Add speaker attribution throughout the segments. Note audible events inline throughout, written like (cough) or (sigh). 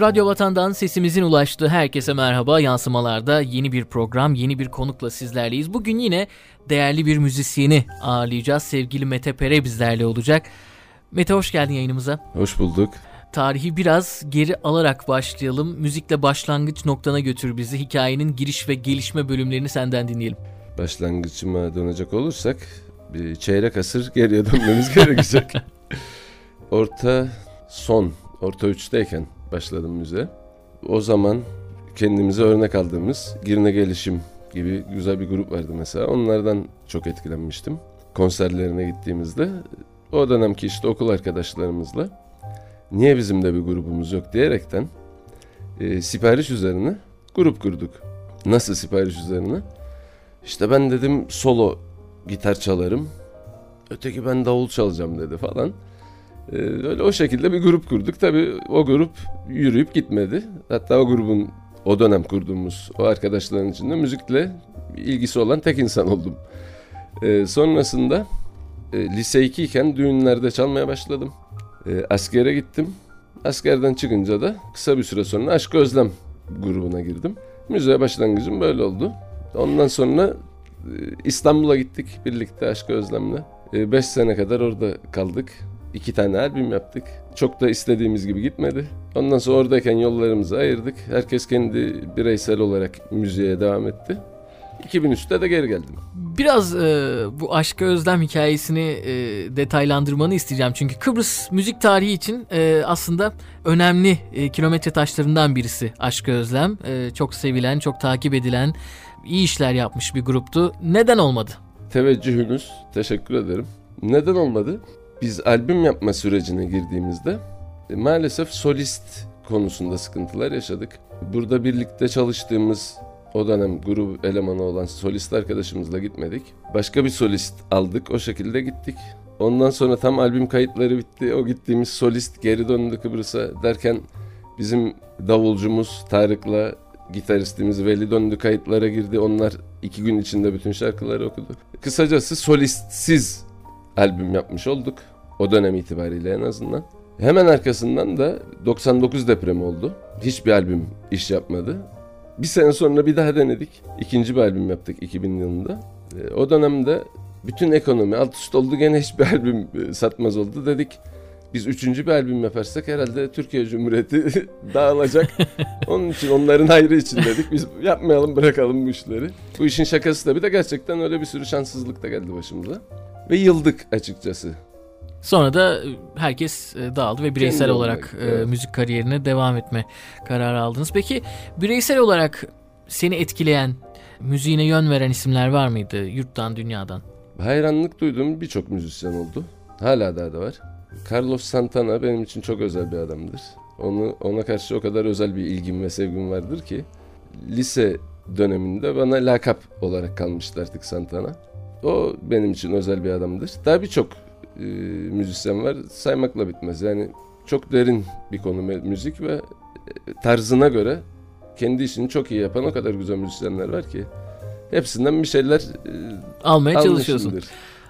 Speaker 1: Radyo Vatan'dan sesimizin ulaştığı herkese merhaba. Yansımalarda yeni bir program, yeni bir konukla sizlerleyiz. Bugün yine değerli bir müzisyeni ağırlayacağız. Sevgili Mete Pere bizlerle olacak. Mete hoş geldin yayınımıza.
Speaker 2: Hoş bulduk.
Speaker 1: Tarihi biraz geri alarak başlayalım. Müzikle başlangıç noktana götür bizi. Hikayenin giriş ve gelişme bölümlerini senden dinleyelim.
Speaker 2: Başlangıcıma dönecek olursak bir çeyrek asır geriye dönmemiz (laughs) gerekecek. Orta son, orta üçteyken başladım müze. O zaman kendimize örnek aldığımız Girne Gelişim gibi güzel bir grup vardı mesela. Onlardan çok etkilenmiştim. Konserlerine gittiğimizde o dönemki işte okul arkadaşlarımızla niye bizim de bir grubumuz yok diyerekten e, sipariş üzerine grup kurduk. Nasıl sipariş üzerine? İşte ben dedim solo gitar çalarım. Öteki ben davul çalacağım dedi falan. Ee, öyle o şekilde bir grup kurduk. Tabii o grup yürüyüp gitmedi. Hatta o grubun o dönem kurduğumuz o arkadaşların içinde müzikle ilgisi olan tek insan oldum. Ee, sonrasında e, lise 2 iken düğünlerde çalmaya başladım. E, askere gittim. Askerden çıkınca da kısa bir süre sonra Aşk Özlem grubuna girdim. Müziğe başlangıcım böyle oldu. Ondan sonra e, İstanbul'a gittik birlikte Aşk Özlem'le. 5 e, sene kadar orada kaldık. İki tane albüm yaptık. Çok da istediğimiz gibi gitmedi. Ondan sonra oradayken yollarımızı ayırdık. Herkes kendi bireysel olarak müziğe devam etti. 2003'te de geri geldim.
Speaker 1: Biraz e, bu aşka özlem hikayesini e, detaylandırmanı isteyeceğim. Çünkü Kıbrıs müzik tarihi için e, aslında önemli e, kilometre taşlarından birisi aşka özlem. E, çok sevilen, çok takip edilen, iyi işler yapmış bir gruptu. Neden olmadı?
Speaker 2: Teveccühünüz, teşekkür ederim. Neden olmadı? Biz albüm yapma sürecine girdiğimizde e, maalesef solist konusunda sıkıntılar yaşadık. Burada birlikte çalıştığımız o dönem grup elemanı olan solist arkadaşımızla gitmedik. Başka bir solist aldık. O şekilde gittik. Ondan sonra tam albüm kayıtları bitti. O gittiğimiz solist geri döndü Kıbrıs'a derken bizim davulcumuz Tarık'la gitaristimiz Veli döndü kayıtlara girdi. Onlar iki gün içinde bütün şarkıları okudu. Kısacası solistsiz albüm yapmış olduk. O dönem itibariyle en azından. Hemen arkasından da 99 depremi oldu. Hiçbir albüm iş yapmadı. Bir sene sonra bir daha denedik. İkinci bir albüm yaptık 2000 yılında. E, o dönemde bütün ekonomi alt üst oldu gene hiçbir (laughs) albüm e, satmaz oldu dedik. Biz üçüncü bir albüm yaparsak herhalde Türkiye Cumhuriyeti (laughs) dağılacak. (laughs) Onun için onların hayrı için dedik. Biz yapmayalım bırakalım bu işleri. Bu işin şakası da bir de gerçekten öyle bir sürü şanssızlık da geldi başımıza. Ve yıldık açıkçası.
Speaker 1: Sonra da e, herkes e, dağıldı ve bireysel Kendi olarak e, evet. müzik kariyerine devam etme kararı aldınız. Peki bireysel olarak seni etkileyen, müziğine yön veren isimler var mıydı yurttan, dünyadan?
Speaker 2: Hayranlık duyduğum birçok müzisyen oldu. Hala daha da var. Carlos Santana benim için çok özel bir adamdır. Onu ona karşı o kadar özel bir ilgim ve sevgim vardır ki lise döneminde bana lakap olarak kalmıştı artık Santana. O benim için özel bir adamdır. Daha birçok e, müzisyen var saymakla bitmez. Yani çok derin bir konu müzik ve e, tarzına göre kendi işini çok iyi yapan o kadar güzel müzisyenler var ki hepsinden bir şeyler
Speaker 1: e, almaya çalışıyorsun.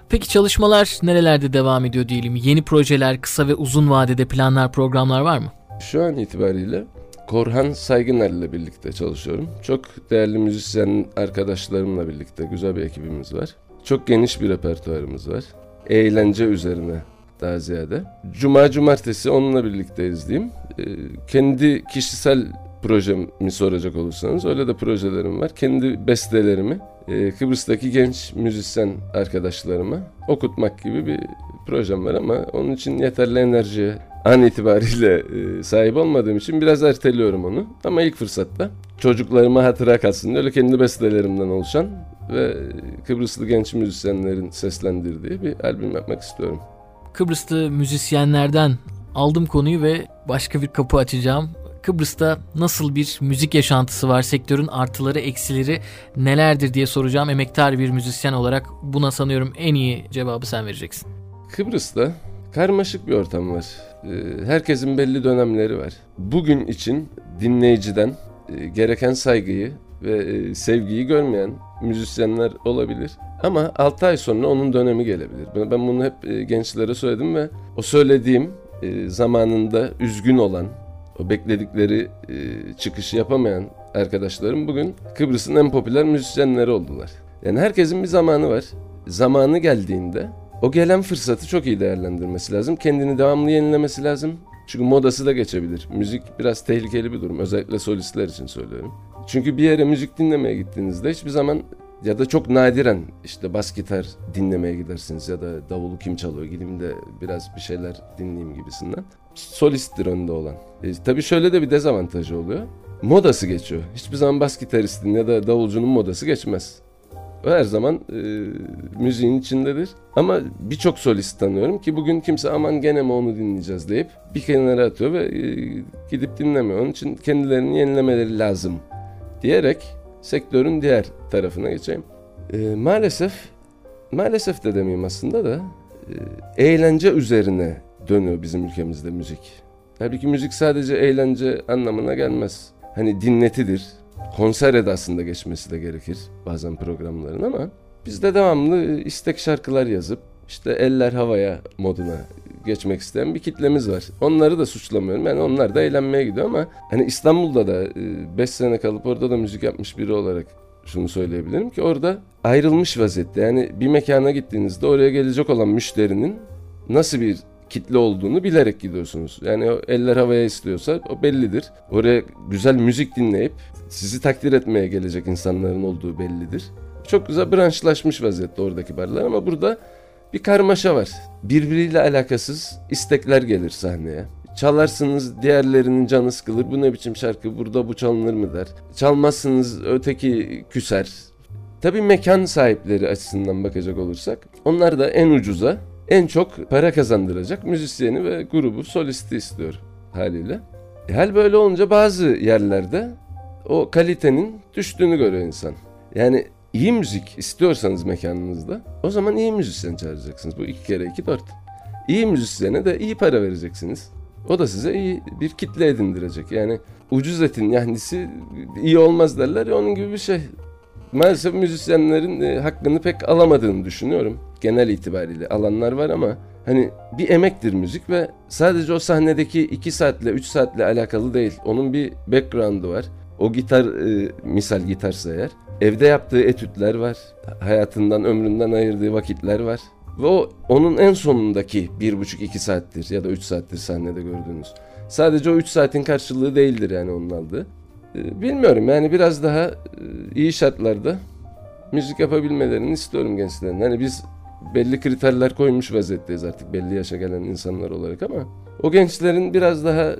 Speaker 1: Peki çalışmalar nerelerde devam ediyor diyelim? Yeni projeler, kısa ve uzun vadede planlar, programlar var mı?
Speaker 2: Şu an itibariyle Korhan Saygıner ile birlikte çalışıyorum. Çok değerli müzisyen arkadaşlarımla birlikte güzel bir ekibimiz var. Çok geniş bir repertuarımız var eğlence üzerine daha ziyade. Cuma cumartesi onunla birlikte izleyeyim. Ee, kendi kişisel projemi soracak olursanız öyle de projelerim var. Kendi bestelerimi e, Kıbrıs'taki genç müzisyen arkadaşlarıma okutmak gibi bir projem var ama onun için yeterli enerjiye an itibariyle e, sahip olmadığım için biraz erteliyorum onu. Ama ilk fırsatta çocuklarıma hatıra kalsın öyle kendi bestelerimden oluşan ve Kıbrıslı genç müzisyenlerin seslendirdiği bir albüm yapmak istiyorum.
Speaker 1: Kıbrıslı müzisyenlerden aldım konuyu ve başka bir kapı açacağım. Kıbrıs'ta nasıl bir müzik yaşantısı var? Sektörün artıları, eksileri nelerdir diye soracağım. Emektar bir müzisyen olarak buna sanıyorum en iyi cevabı sen vereceksin.
Speaker 2: Kıbrıs'ta karmaşık bir ortam var. Ee, herkesin belli dönemleri var. Bugün için dinleyiciden gereken saygıyı ve e, sevgiyi görmeyen müzisyenler olabilir. Ama 6 ay sonra onun dönemi gelebilir. Ben bunu hep e, gençlere söyledim ve o söylediğim zamanında üzgün olan, o bekledikleri e, çıkışı yapamayan arkadaşlarım bugün Kıbrıs'ın en popüler müzisyenleri oldular. Yani herkesin bir zamanı var. Zamanı geldiğinde o gelen fırsatı çok iyi değerlendirmesi lazım. Kendini devamlı yenilemesi lazım. Çünkü modası da geçebilir. Müzik biraz tehlikeli bir durum. Özellikle solistler için söylüyorum. Çünkü bir yere müzik dinlemeye gittiğinizde hiçbir zaman ya da çok nadiren işte bas gitar dinlemeye gidersiniz ya da davulu kim çalıyor gideyim de biraz bir şeyler dinleyeyim gibisinden. Solisttir önde olan. E, tabii şöyle de bir dezavantajı oluyor. Modası geçiyor. Hiçbir zaman bas gitaristin ya da davulcunun modası geçmez. O her zaman e, müziğin içindedir. Ama birçok solist tanıyorum ki bugün kimse aman gene mi onu dinleyeceğiz deyip bir kenara atıyor ve e, gidip dinlemiyor. Onun için kendilerini yenilemeleri lazım diyerek sektörün diğer tarafına geçeyim. E, maalesef, maalesef de demeyeyim aslında da e, eğlence üzerine dönüyor bizim ülkemizde müzik. Halbuki müzik sadece eğlence anlamına gelmez. Hani dinletidir, konser edasında geçmesi de gerekir bazen programların ama biz de devamlı istek şarkılar yazıp işte eller havaya moduna geçmek isteyen bir kitlemiz var. Onları da suçlamıyorum. Yani onlar da eğlenmeye gidiyor ama hani İstanbul'da da 5 sene kalıp orada da müzik yapmış biri olarak şunu söyleyebilirim ki orada ayrılmış vaziyette. Yani bir mekana gittiğinizde oraya gelecek olan müşterinin nasıl bir kitle olduğunu bilerek gidiyorsunuz. Yani eller havaya istiyorsa o bellidir. Oraya güzel müzik dinleyip sizi takdir etmeye gelecek insanların olduğu bellidir. Çok güzel branşlaşmış vaziyette oradaki barlar ama burada bir karmaşa var. Birbiriyle alakasız istekler gelir sahneye. Çalarsınız diğerlerinin canı sıkılır. Bu ne biçim şarkı burada bu çalınır mı der. Çalmazsınız öteki küser. Tabii mekan sahipleri açısından bakacak olursak onlar da en ucuza en çok para kazandıracak müzisyeni ve grubu solisti istiyor haliyle. E hal böyle olunca bazı yerlerde o kalitenin düştüğünü görüyor insan. Yani iyi müzik istiyorsanız mekanınızda o zaman iyi müzisyen çağıracaksınız. Bu iki kere iki dört. İyi müzisyene de iyi para vereceksiniz. O da size iyi bir kitle edindirecek. Yani ucuz etin yahnisi iyi olmaz derler ya onun gibi bir şey. Maalesef müzisyenlerin e, hakkını pek alamadığını düşünüyorum. Genel itibariyle alanlar var ama hani bir emektir müzik ve sadece o sahnedeki 2 saatle 3 saatle alakalı değil. Onun bir background'u var. O gitar e, misal gitarsa eğer evde yaptığı etütler var. Hayatından ömründen ayırdığı vakitler var. Ve o onun en sonundaki bir buçuk iki saattir ya da üç saattir sahnede gördüğünüz. Sadece o üç saatin karşılığı değildir yani onun aldığı. Ee, bilmiyorum yani biraz daha e, iyi şartlarda müzik yapabilmelerini istiyorum gençlerin. Hani biz belli kriterler koymuş vaziyetteyiz artık belli yaşa gelen insanlar olarak ama o gençlerin biraz daha e,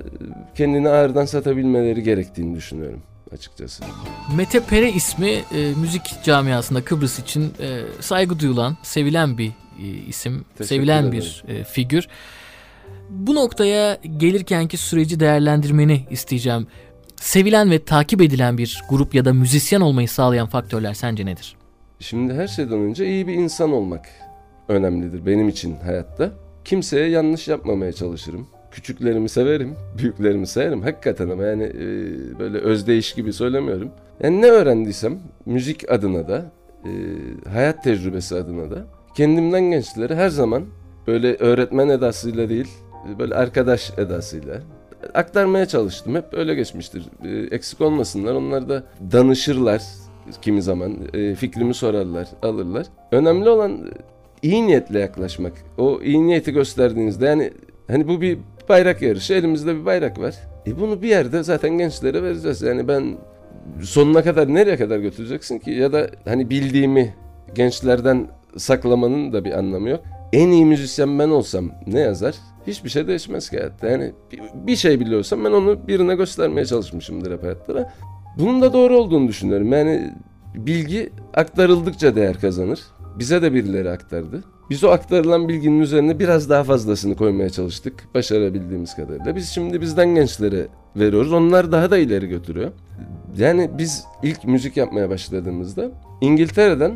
Speaker 2: kendini ağırdan satabilmeleri gerektiğini düşünüyorum açıkçası.
Speaker 1: Mete Pere ismi e, müzik camiasında Kıbrıs için e, saygı duyulan, sevilen bir e, isim, Teşekkür sevilen ederim. bir e, figür. Bu noktaya gelirkenki süreci değerlendirmeni isteyeceğim. Sevilen ve takip edilen bir grup ya da müzisyen olmayı sağlayan faktörler sence nedir?
Speaker 2: Şimdi her şeyden önce iyi bir insan olmak önemlidir benim için hayatta. Kimseye yanlış yapmamaya çalışırım. Küçüklerimi severim, büyüklerimi severim hakikaten ama yani e, böyle özdeyiş gibi söylemiyorum. Yani ne öğrendiysem müzik adına da, e, hayat tecrübesi adına da kendimden gençlere her zaman böyle öğretmen edasıyla değil, böyle arkadaş edasıyla aktarmaya çalıştım. Hep öyle geçmiştir. E, eksik olmasınlar. Onlar da danışırlar kimi zaman. E, fikrimi sorarlar, alırlar. Önemli olan iyi niyetle yaklaşmak. O iyi niyeti gösterdiğinizde yani hani bu bir bayrak yarışı. Elimizde bir bayrak var. E bunu bir yerde zaten gençlere vereceğiz. Yani ben sonuna kadar nereye kadar götüreceksin ki? Ya da hani bildiğimi gençlerden saklamanın da bir anlamı yok. En iyi müzisyen ben olsam ne yazar? Hiçbir şey değişmez ki hayatta. Yani bir şey biliyorsam ben onu birine göstermeye çalışmışımdır hep hayatta. Bunun da doğru olduğunu düşünüyorum. Yani bilgi aktarıldıkça değer kazanır. Bize de birileri aktardı. Biz o aktarılan bilginin üzerine biraz daha fazlasını koymaya çalıştık. Başarabildiğimiz kadarıyla. Biz şimdi bizden gençlere veriyoruz. Onlar daha da ileri götürüyor. Yani biz ilk müzik yapmaya başladığımızda İngiltere'den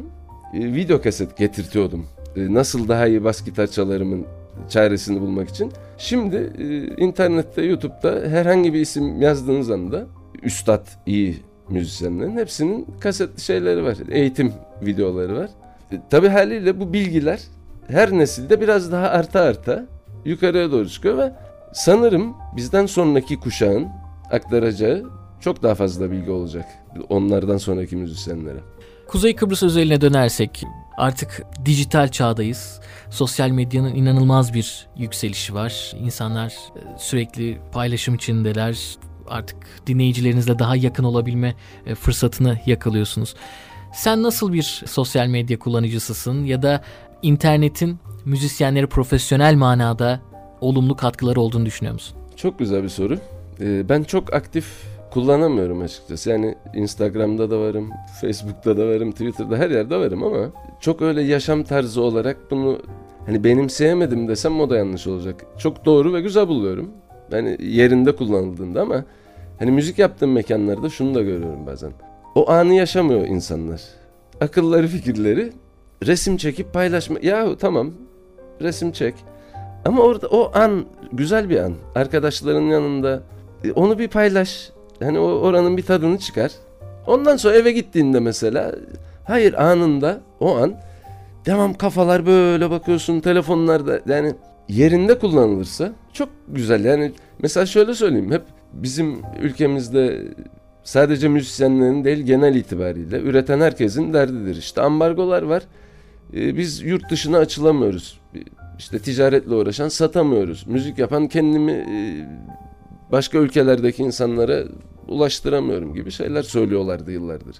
Speaker 2: e, video kaset getirtiyordum. E, nasıl daha iyi bas gitar çalarımın çaresini bulmak için. Şimdi e, internette, YouTube'da herhangi bir isim yazdığınız anda üstad iyi müzisyenlerin hepsinin kasetli şeyleri var. Eğitim videoları var. E, tabii haliyle bu bilgiler her nesilde biraz daha arta arta yukarıya doğru çıkıyor ve sanırım bizden sonraki kuşağın aktaracağı çok daha fazla bilgi olacak onlardan sonraki müzisyenlere.
Speaker 1: Kuzey Kıbrıs özeline dönersek artık dijital çağdayız. Sosyal medyanın inanılmaz bir yükselişi var. İnsanlar e, sürekli paylaşım içindeler. Artık dinleyicilerinizle daha yakın olabilme e, fırsatını yakalıyorsunuz. Sen nasıl bir sosyal medya kullanıcısısın ya da internetin müzisyenlere profesyonel manada olumlu katkıları olduğunu düşünüyor musun?
Speaker 2: Çok güzel bir soru. Ee, ben çok aktif kullanamıyorum açıkçası. Yani Instagram'da da varım, Facebook'ta da varım, Twitter'da her yerde varım ama çok öyle yaşam tarzı olarak bunu hani benimseyemedim desem o da yanlış olacak. Çok doğru ve güzel buluyorum. Yani yerinde kullanıldığında ama hani müzik yaptığım mekanlarda şunu da görüyorum bazen. O anı yaşamıyor insanlar. Akılları fikirleri resim çekip paylaşma. Ya tamam resim çek. Ama orada o an güzel bir an. Arkadaşların yanında e, onu bir paylaş. Hani o oranın bir tadını çıkar. Ondan sonra eve gittiğinde mesela hayır anında o an devam kafalar böyle bakıyorsun telefonlarda yani yerinde kullanılırsa çok güzel. Yani mesela şöyle söyleyeyim hep bizim ülkemizde sadece müzisyenlerin değil genel itibariyle üreten herkesin derdidir. İşte ambargolar var. Ee, biz yurt dışına açılamıyoruz. İşte ticaretle uğraşan satamıyoruz. Müzik yapan kendimi e, başka ülkelerdeki insanlara ulaştıramıyorum gibi şeyler söylüyorlardı yıllardır.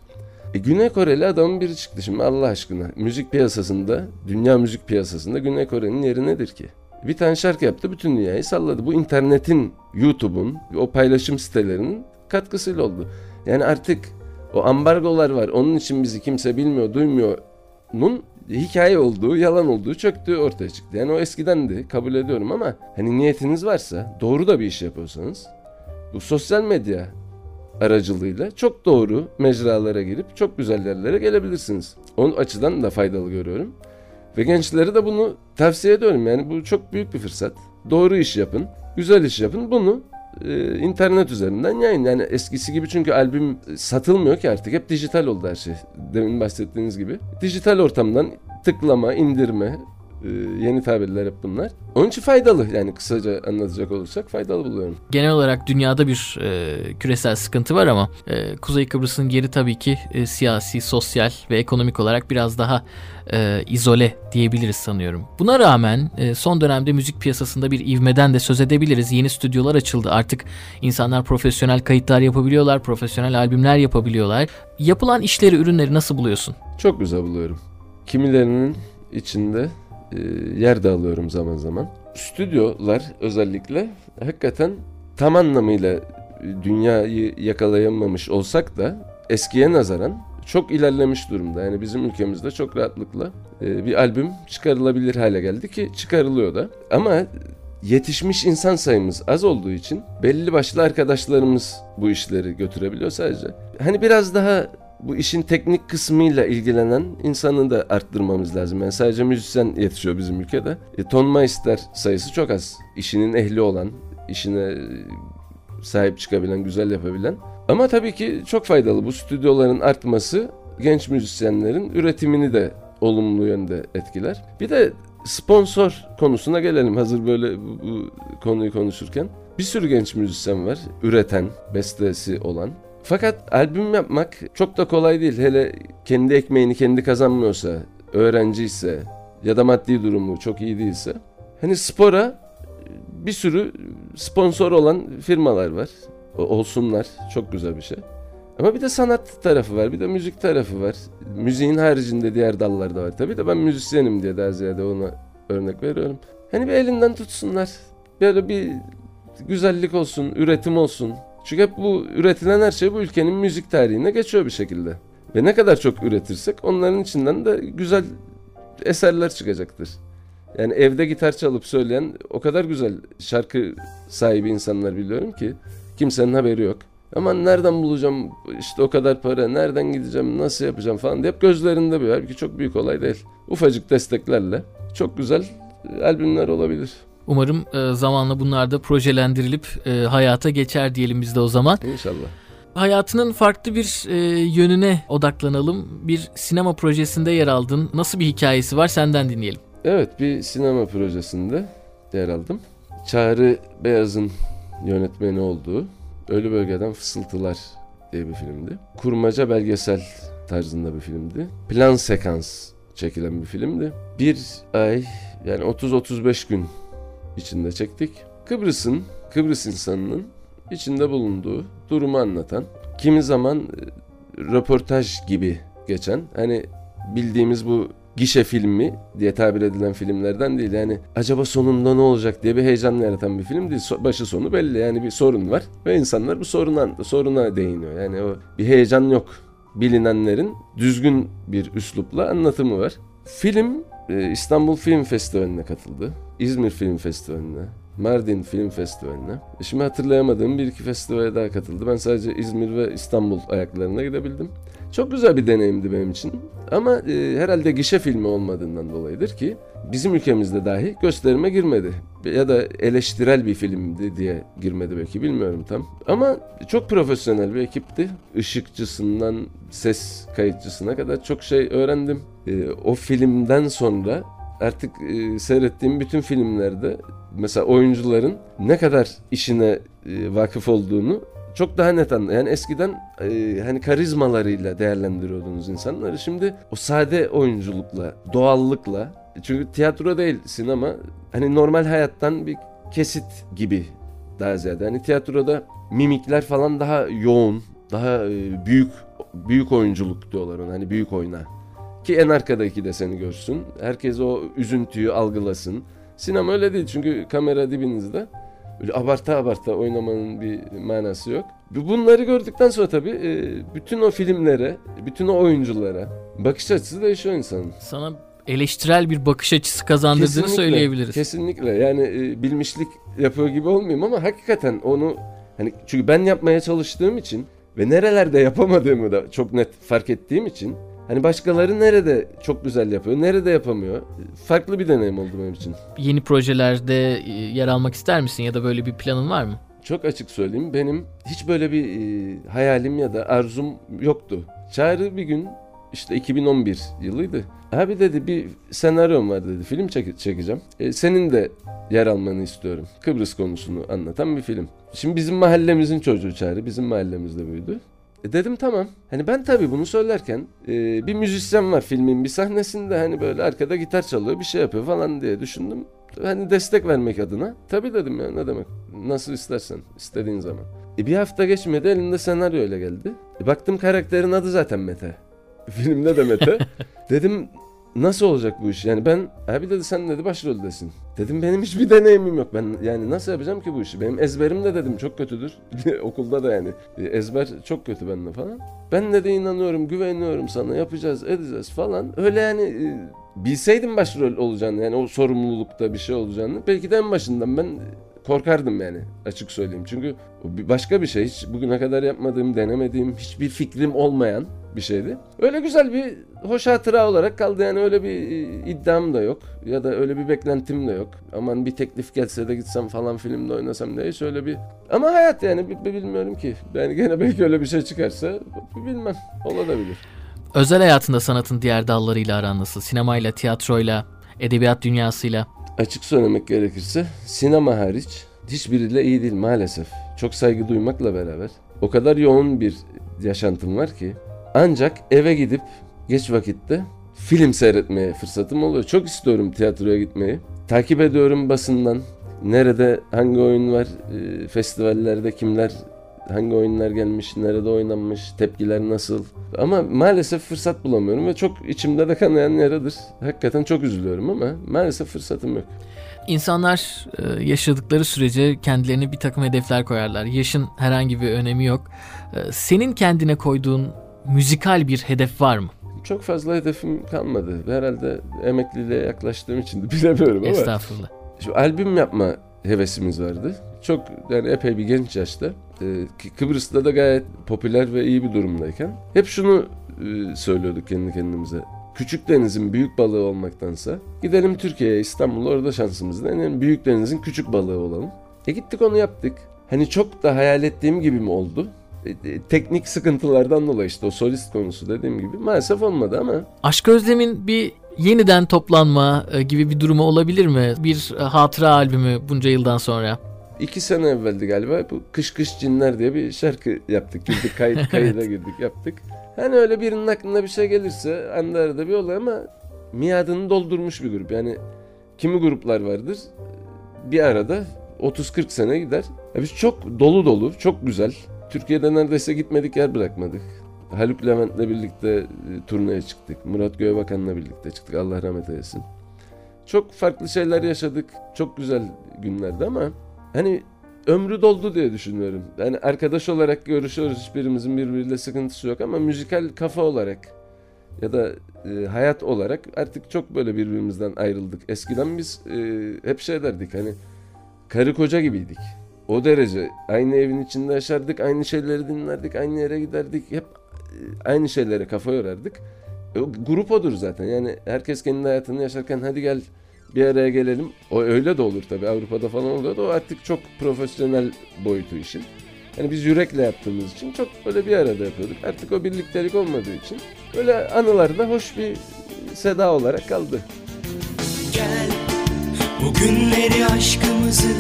Speaker 2: E, Güney Koreli adamın biri çıktı şimdi Allah aşkına. Müzik piyasasında, dünya müzik piyasasında Güney Kore'nin yeri nedir ki? Bir tane şarkı yaptı bütün dünyayı salladı. Bu internetin, YouTube'un, o paylaşım sitelerinin katkısıyla oldu. Yani artık o ambargolar var. Onun için bizi kimse bilmiyor, duymuyor. Nun hikaye olduğu, yalan olduğu çöktüğü ortaya çıktı. Yani o eskidendi kabul ediyorum ama hani niyetiniz varsa, doğru da bir iş yapıyorsanız bu sosyal medya aracılığıyla çok doğru mecralara girip çok güzel yerlere gelebilirsiniz. Onun açıdan da faydalı görüyorum. Ve gençlere de bunu tavsiye ediyorum. Yani bu çok büyük bir fırsat. Doğru iş yapın, güzel iş yapın. Bunu e, internet üzerinden yayın. Yani eskisi gibi çünkü albüm satılmıyor ki artık. Hep dijital oldu her şey. Demin bahsettiğiniz gibi. Dijital ortamdan tıklama, indirme, yeni tabirler hep bunlar. Onun için faydalı yani kısaca anlatacak olursak faydalı buluyorum.
Speaker 1: Genel olarak dünyada bir e, küresel sıkıntı var ama e, Kuzey Kıbrıs'ın geri tabii ki e, siyasi, sosyal ve ekonomik olarak biraz daha e, izole diyebiliriz sanıyorum. Buna rağmen e, son dönemde müzik piyasasında bir ivmeden de söz edebiliriz. Yeni stüdyolar açıldı. Artık insanlar profesyonel kayıtlar yapabiliyorlar, profesyonel albümler yapabiliyorlar. Yapılan işleri, ürünleri nasıl buluyorsun?
Speaker 2: Çok güzel buluyorum. Kimilerinin içinde yer de alıyorum zaman zaman. Stüdyolar özellikle hakikaten tam anlamıyla dünyayı yakalayamamış olsak da eskiye nazaran çok ilerlemiş durumda. Yani bizim ülkemizde çok rahatlıkla e, bir albüm çıkarılabilir hale geldi ki çıkarılıyor da. Ama yetişmiş insan sayımız az olduğu için belli başlı arkadaşlarımız bu işleri götürebiliyor sadece. Hani biraz daha bu işin teknik kısmıyla ilgilenen insanı da arttırmamız lazım. Yani sadece müzisyen yetişiyor bizim ülkede. E, ton meister sayısı çok az. İşinin ehli olan, işine e, sahip çıkabilen, güzel yapabilen. Ama tabii ki çok faydalı. Bu stüdyoların artması genç müzisyenlerin üretimini de olumlu yönde etkiler. Bir de sponsor konusuna gelelim hazır böyle bu, bu konuyu konuşurken. Bir sürü genç müzisyen var, üreten, bestesi olan. Fakat albüm yapmak çok da kolay değil. Hele kendi ekmeğini kendi kazanmıyorsa, öğrenciyse ya da maddi durumu çok iyi değilse. Hani spora bir sürü sponsor olan firmalar var. Olsunlar. Çok güzel bir şey. Ama bir de sanat tarafı var. Bir de müzik tarafı var. Müziğin haricinde diğer dallar da var. Tabii de ben müzisyenim diye daha ziyade ona örnek veriyorum. Hani bir elinden tutsunlar. Böyle bir güzellik olsun, üretim olsun. Çünkü hep bu üretilen her şey bu ülkenin müzik tarihine geçiyor bir şekilde. Ve ne kadar çok üretirsek onların içinden de güzel eserler çıkacaktır. Yani evde gitar çalıp söyleyen o kadar güzel şarkı sahibi insanlar biliyorum ki kimsenin haberi yok. Ama nereden bulacağım işte o kadar para, nereden gideceğim, nasıl yapacağım falan diye hep gözlerinde bir. Halbuki çok büyük olay değil. Ufacık desteklerle çok güzel albümler olabilir.
Speaker 1: Umarım e, zamanla bunlar da projelendirilip e, hayata geçer diyelim biz de o zaman.
Speaker 2: İnşallah.
Speaker 1: Hayatının farklı bir e, yönüne odaklanalım. Bir sinema projesinde yer aldın. Nasıl bir hikayesi var senden dinleyelim.
Speaker 2: Evet bir sinema projesinde yer aldım. Çağrı Beyaz'ın yönetmeni olduğu Ölü Bölgeden Fısıltılar diye bir filmdi. Kurmaca belgesel tarzında bir filmdi. Plan sekans çekilen bir filmdi. Bir ay yani 30-35 gün içinde çektik. Kıbrıs'ın, Kıbrıs insanının içinde bulunduğu durumu anlatan, kimi zaman e, röportaj gibi geçen, hani bildiğimiz bu gişe filmi diye tabir edilen filmlerden değil. Yani acaba sonunda ne olacak diye bir heyecan yaratan bir film değil. başı sonu belli. Yani bir sorun var ve insanlar bu soruna soruna değiniyor. Yani o bir heyecan yok. Bilinenlerin düzgün bir üslupla anlatımı var. Film e, İstanbul Film Festivali'ne katıldı. İzmir Film Festivali'ne, Mardin Film Festivali'ne. E, şimdi hatırlayamadığım bir iki festivale daha katıldı. Ben sadece İzmir ve İstanbul ayaklarına gidebildim. Çok güzel bir deneyimdi benim için. Ama e, herhalde gişe filmi olmadığından dolayıdır ki bizim ülkemizde dahi gösterime girmedi. Ya da eleştirel bir filmdi diye girmedi belki bilmiyorum tam. Ama çok profesyonel bir ekipti. Işıkçısından ses kayıtçısına kadar çok şey öğrendim. E, o filmden sonra artık e, seyrettiğim bütün filmlerde mesela oyuncuların ne kadar işine e, vakıf olduğunu çok daha net anla. Yani eskiden e, hani karizmalarıyla değerlendiriyordunuz insanları. Şimdi o sade oyunculukla, doğallıkla çünkü tiyatro değil sinema hani normal hayattan bir kesit gibi daha ziyade. Hani tiyatroda mimikler falan daha yoğun, daha e, büyük büyük oyunculuk diyorlar ona. Hani büyük oyna. Ki en arkadaki de seni görsün. Herkes o üzüntüyü algılasın. Sinema öyle değil çünkü kamera dibinizde. Öyle abarta abarta oynamanın bir manası yok. Bunları gördükten sonra tabii e, bütün o filmlere, bütün o oyunculara bakış açısı değişiyor insanın.
Speaker 1: Sana eleştirel bir bakış açısı kazandırdığını kesinlikle, söyleyebiliriz.
Speaker 2: Kesinlikle yani e, bilmişlik yapıyor gibi olmayayım ama hakikaten onu hani çünkü ben yapmaya çalıştığım için ve nerelerde yapamadığımı da çok net fark ettiğim için Hani başkaları nerede çok güzel yapıyor, nerede yapamıyor? Farklı bir deneyim oldu benim için.
Speaker 1: Yeni projelerde e, yer almak ister misin ya da böyle bir planın var mı?
Speaker 2: Çok açık söyleyeyim benim hiç böyle bir e, hayalim ya da arzum yoktu. Çağrı bir gün işte 2011 yılıydı. Abi dedi bir senaryom var dedi. Film çek çekeceğim. E, senin de yer almanı istiyorum. Kıbrıs konusunu anlatan bir film. Şimdi bizim mahallemizin çocuğu Çağrı. Bizim mahallemizde büyüdü. E dedim tamam. Hani ben tabii bunu söylerken e, bir müzisyen var filmin bir sahnesinde hani böyle arkada gitar çalıyor bir şey yapıyor falan diye düşündüm. Hani destek vermek adına. Tabii dedim ya ne demek. Nasıl istersen istediğin zaman. E bir hafta geçmedi elinde senaryo ile geldi. E baktım karakterin adı zaten Mete. (laughs) Filmde de Mete. (laughs) dedim nasıl olacak bu iş? Yani ben abi dedi sen dedi başroldesin. Dedim benim hiçbir deneyimim yok. Ben yani nasıl yapacağım ki bu işi? Benim ezberim de dedim çok kötüdür. (laughs) Okulda da yani ezber çok kötü bende falan. Ben de de inanıyorum, güveniyorum sana yapacağız, edeceğiz falan. Öyle yani e, bilseydim başrol olacağını yani o sorumlulukta bir şey olacağını belki de en başından ben korkardım yani açık söyleyeyim. Çünkü başka bir şey hiç bugüne kadar yapmadığım, denemediğim, hiçbir fikrim olmayan bir şeydi. Öyle güzel bir hoş hatıra olarak kaldı yani öyle bir e, iddiam da yok ya da öyle bir beklentim de yok. Aman bir teklif gelse de gitsem falan filmde oynasam diye hiç öyle bir... Ama hayat yani bilmiyorum ki. Yani gene belki öyle bir şey çıkarsa bilmem olabilir.
Speaker 1: Özel hayatında sanatın diğer dallarıyla aran nasıl? Sinemayla, tiyatroyla, edebiyat dünyasıyla?
Speaker 2: Açık söylemek gerekirse sinema hariç hiçbiriyle iyi değil maalesef. Çok saygı duymakla beraber. O kadar yoğun bir yaşantım var ki ancak eve gidip geç vakitte film seyretmeye fırsatım oluyor. Çok istiyorum tiyatroya gitmeyi. Takip ediyorum basından. Nerede hangi oyun var, e, festivallerde kimler hangi oyunlar gelmiş, nerede oynanmış, tepkiler nasıl. Ama maalesef fırsat bulamıyorum ve çok içimde de kanayan yaradır. Hakikaten çok üzülüyorum ama maalesef fırsatım yok.
Speaker 1: İnsanlar e, yaşadıkları sürece kendilerine bir takım hedefler koyarlar. Yaşın herhangi bir önemi yok. E, senin kendine koyduğun müzikal bir hedef var mı?
Speaker 2: Çok fazla hedefim kalmadı. Herhalde emekliliğe yaklaştığım için de (laughs) bilemiyorum ama.
Speaker 1: Estağfurullah.
Speaker 2: Şu albüm yapma hevesimiz vardı. Çok yani epey bir genç yaşta. Ee, Kıbrıs'ta da gayet popüler ve iyi bir durumdayken. Hep şunu e, söylüyorduk kendi kendimize. Küçük denizin büyük balığı olmaktansa gidelim Türkiye'ye, İstanbul'a orada şansımız deneyelim. Büyük denizin küçük balığı olalım. E gittik onu yaptık. Hani çok da hayal ettiğim gibi mi oldu? E, e, teknik sıkıntılardan dolayı işte o solist konusu dediğim gibi maalesef olmadı ama.
Speaker 1: Aşk Özlem'in bir yeniden toplanma e, gibi bir durumu olabilir mi? Bir e, hatıra albümü bunca yıldan sonra.
Speaker 2: İki sene evveldi galiba bu Kış Kış Cinler diye bir şarkı yaptık. Girdik kayıt, (laughs) kayıda girdik yaptık. Hani öyle birinin aklına bir şey gelirse anda arada bir olay ama miadını doldurmuş bir grup. Yani kimi gruplar vardır bir arada 30-40 sene gider. Ya biz çok dolu dolu, çok güzel. Türkiye'de neredeyse gitmedik yer bırakmadık. Haluk Levent'le birlikte e, turneye çıktık. Murat Göğebakan'la birlikte çıktık. Allah rahmet eylesin. Çok farklı şeyler yaşadık. Çok güzel günlerdi ama hani ömrü doldu diye düşünüyorum. Yani arkadaş olarak görüşüyoruz. Hiçbirimizin birbiriyle sıkıntısı yok ama müzikal kafa olarak ya da e, hayat olarak artık çok böyle birbirimizden ayrıldık. Eskiden biz e, hep şey derdik hani karı koca gibiydik. O derece aynı evin içinde yaşardık, aynı şeyleri dinlerdik, aynı yere giderdik. Hep e, aynı şeylere kafa yorardık. E, grup odur zaten. Yani herkes kendi hayatını yaşarken hadi gel bir araya gelelim. O öyle de olur tabii. Avrupa'da falan oluyor da o artık çok profesyonel boyutu işin. Yani biz yürekle yaptığımız için çok böyle bir arada yapıyorduk. Artık o birliktelik olmadığı için böyle anılarda hoş bir seda olarak kaldı.
Speaker 3: Gel bugünleri aşkımızı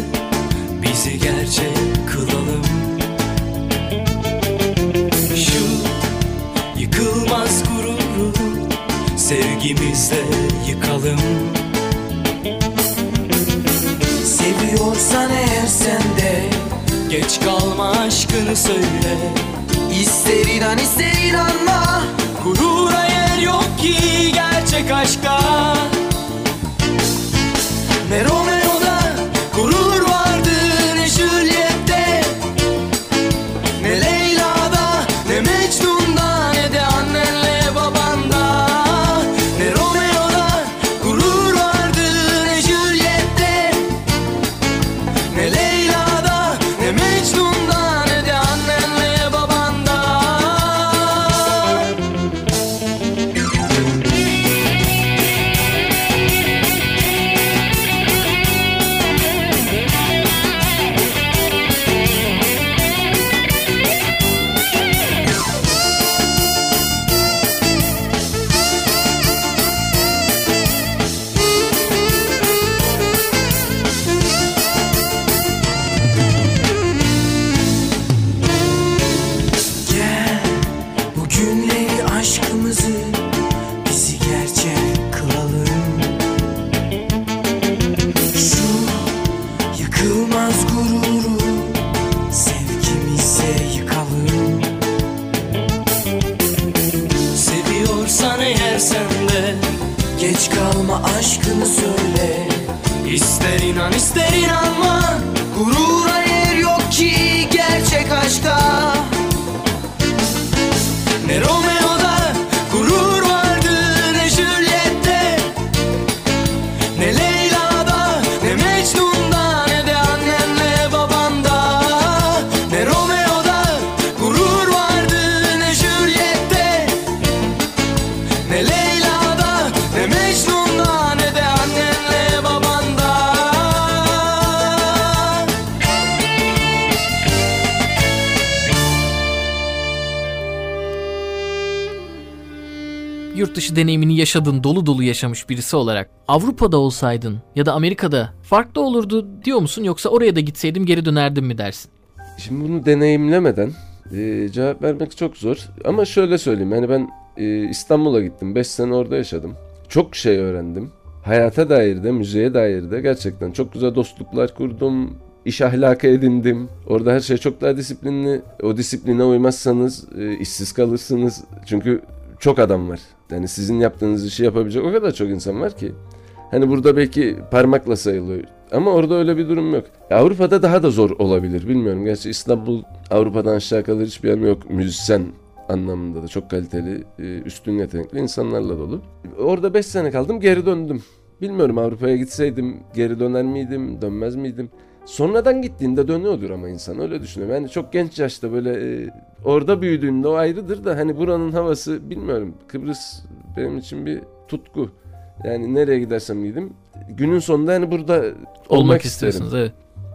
Speaker 3: bizi gerçek kılalım. Şu yıkılmaz gururu sevgimizle aşkını söyle. İster inan ister inanma. Gurura yer yok ki gerçek aşkta
Speaker 1: dışı deneyimini yaşadın, dolu dolu yaşamış birisi olarak Avrupa'da olsaydın ya da Amerika'da farklı olurdu diyor musun yoksa oraya da gitseydim geri dönerdim mi dersin?
Speaker 2: Şimdi bunu deneyimlemeden e, cevap vermek çok zor. Ama şöyle söyleyeyim. Yani ben e, İstanbul'a gittim. 5 sene orada yaşadım. Çok şey öğrendim. Hayata dair de, müziğe dair de gerçekten çok güzel dostluklar kurdum. İş ahlakı edindim. Orada her şey çok daha disiplinli. O disipline uymazsanız e, işsiz kalırsınız. Çünkü çok adam var. Yani sizin yaptığınız işi yapabilecek o kadar çok insan var ki. Hani burada belki parmakla sayılıyor. Ama orada öyle bir durum yok. Avrupa'da daha da zor olabilir. Bilmiyorum. Gerçi İstanbul Avrupa'dan aşağı kalır hiçbir yanı yok. Müzisyen anlamında da çok kaliteli, e, üstün yetenekli insanlarla dolu. Orada 5 sene kaldım, geri döndüm. Bilmiyorum Avrupa'ya gitseydim geri döner miydim, dönmez miydim? Sonradan gittiğinde dönüyordur ama insan öyle düşünüyorum. Yani çok genç yaşta böyle e, orada büyüdüğünde o ayrıdır da hani buranın havası bilmiyorum. Kıbrıs benim için bir tutku. Yani nereye gidersem gideyim günün sonunda hani burada olmak,
Speaker 1: Olmak
Speaker 2: isterim.
Speaker 1: istiyorsunuz evet.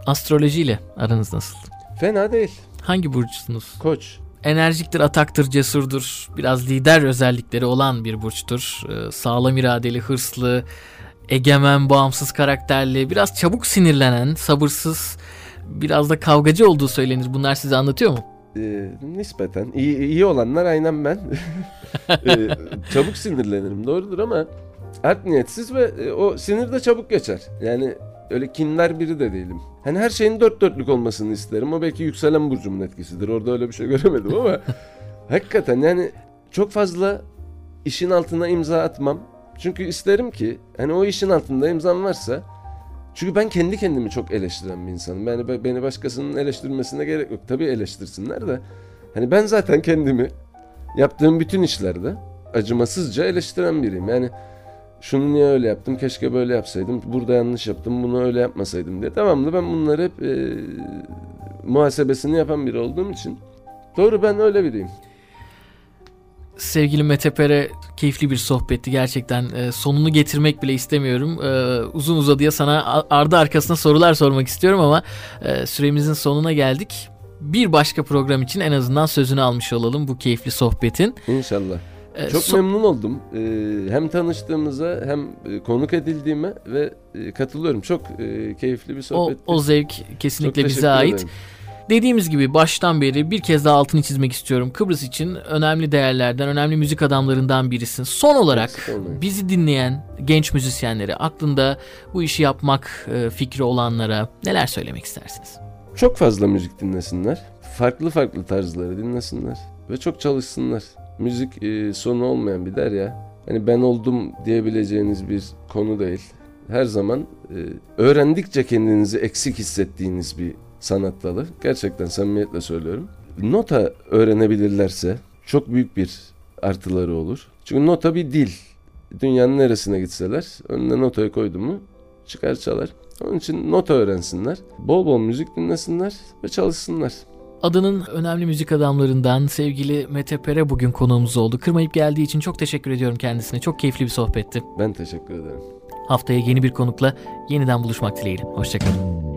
Speaker 1: Astrolojiyle aranız nasıl?
Speaker 2: Fena değil.
Speaker 1: Hangi burcusunuz?
Speaker 2: Koç.
Speaker 1: enerjiktir, ataktır, cesurdur. Biraz lider özellikleri olan bir burçtur. Ee, sağlam iradeli, hırslı, egemen, bağımsız karakterli, biraz çabuk sinirlenen, sabırsız, biraz da kavgacı olduğu söylenir. Bunlar size anlatıyor mu?
Speaker 2: Ee, nispeten. iyi, iyi olanlar aynen ben. (laughs) ee, çabuk sinirlenirim doğrudur ama art niyetsiz ve e, o sinir de çabuk geçer. Yani öyle kinler biri de değilim. Hani her şeyin dört dörtlük olmasını isterim. O belki yükselen burcumun etkisidir. Orada öyle bir şey (laughs) göremedim ama hakikaten yani çok fazla işin altına imza atmam. Çünkü isterim ki hani o işin altında imzam varsa çünkü ben kendi kendimi çok eleştiren bir insanım. Yani beni başkasının eleştirmesine gerek yok. Tabii eleştirsinler de. Hani ben zaten kendimi yaptığım bütün işlerde acımasızca eleştiren biriyim. Yani şunu niye öyle yaptım, keşke böyle yapsaydım, burada yanlış yaptım, bunu öyle yapmasaydım diye. Tamamlı ben bunları hep e, muhasebesini yapan biri olduğum için. Doğru ben öyle biriyim.
Speaker 1: Sevgili Mete Pere keyifli bir sohbetti gerçekten. E, sonunu getirmek bile istemiyorum. E, uzun uzadıya sana ardı arkasına sorular sormak istiyorum ama e, süremizin sonuna geldik. Bir başka program için en azından sözünü almış olalım bu keyifli sohbetin.
Speaker 2: İnşallah. Ee, Çok so- memnun oldum. Hem tanıştığımıza hem e, konuk edildiğime ve e, katılıyorum. Çok e, keyifli bir sohbet.
Speaker 1: O, o zevk kesinlikle bize ait. Ederim. Dediğimiz gibi baştan beri bir kez daha altını çizmek istiyorum. Kıbrıs için önemli değerlerden, önemli müzik adamlarından birisin. Son olarak bizi dinleyen genç müzisyenlere, aklında bu işi yapmak fikri olanlara neler söylemek istersiniz?
Speaker 2: Çok fazla müzik dinlesinler. Farklı farklı tarzları dinlesinler ve çok çalışsınlar müzik e, sonu olmayan bir der ya. Hani ben oldum diyebileceğiniz bir konu değil. Her zaman e, öğrendikçe kendinizi eksik hissettiğiniz bir sanat dalı. Gerçekten samimiyetle söylüyorum. Nota öğrenebilirlerse çok büyük bir artıları olur. Çünkü nota bir dil. Dünyanın neresine gitseler önüne notayı koydu mu çıkar çalar. Onun için nota öğrensinler. Bol bol müzik dinlesinler ve çalışsınlar.
Speaker 1: Adının önemli müzik adamlarından sevgili Mete Pere bugün konuğumuz oldu. Kırmayıp geldiği için çok teşekkür ediyorum kendisine. Çok keyifli bir sohbetti.
Speaker 2: Ben teşekkür ederim.
Speaker 1: Haftaya yeni bir konukla yeniden buluşmak dileğiyle. Hoşçakalın.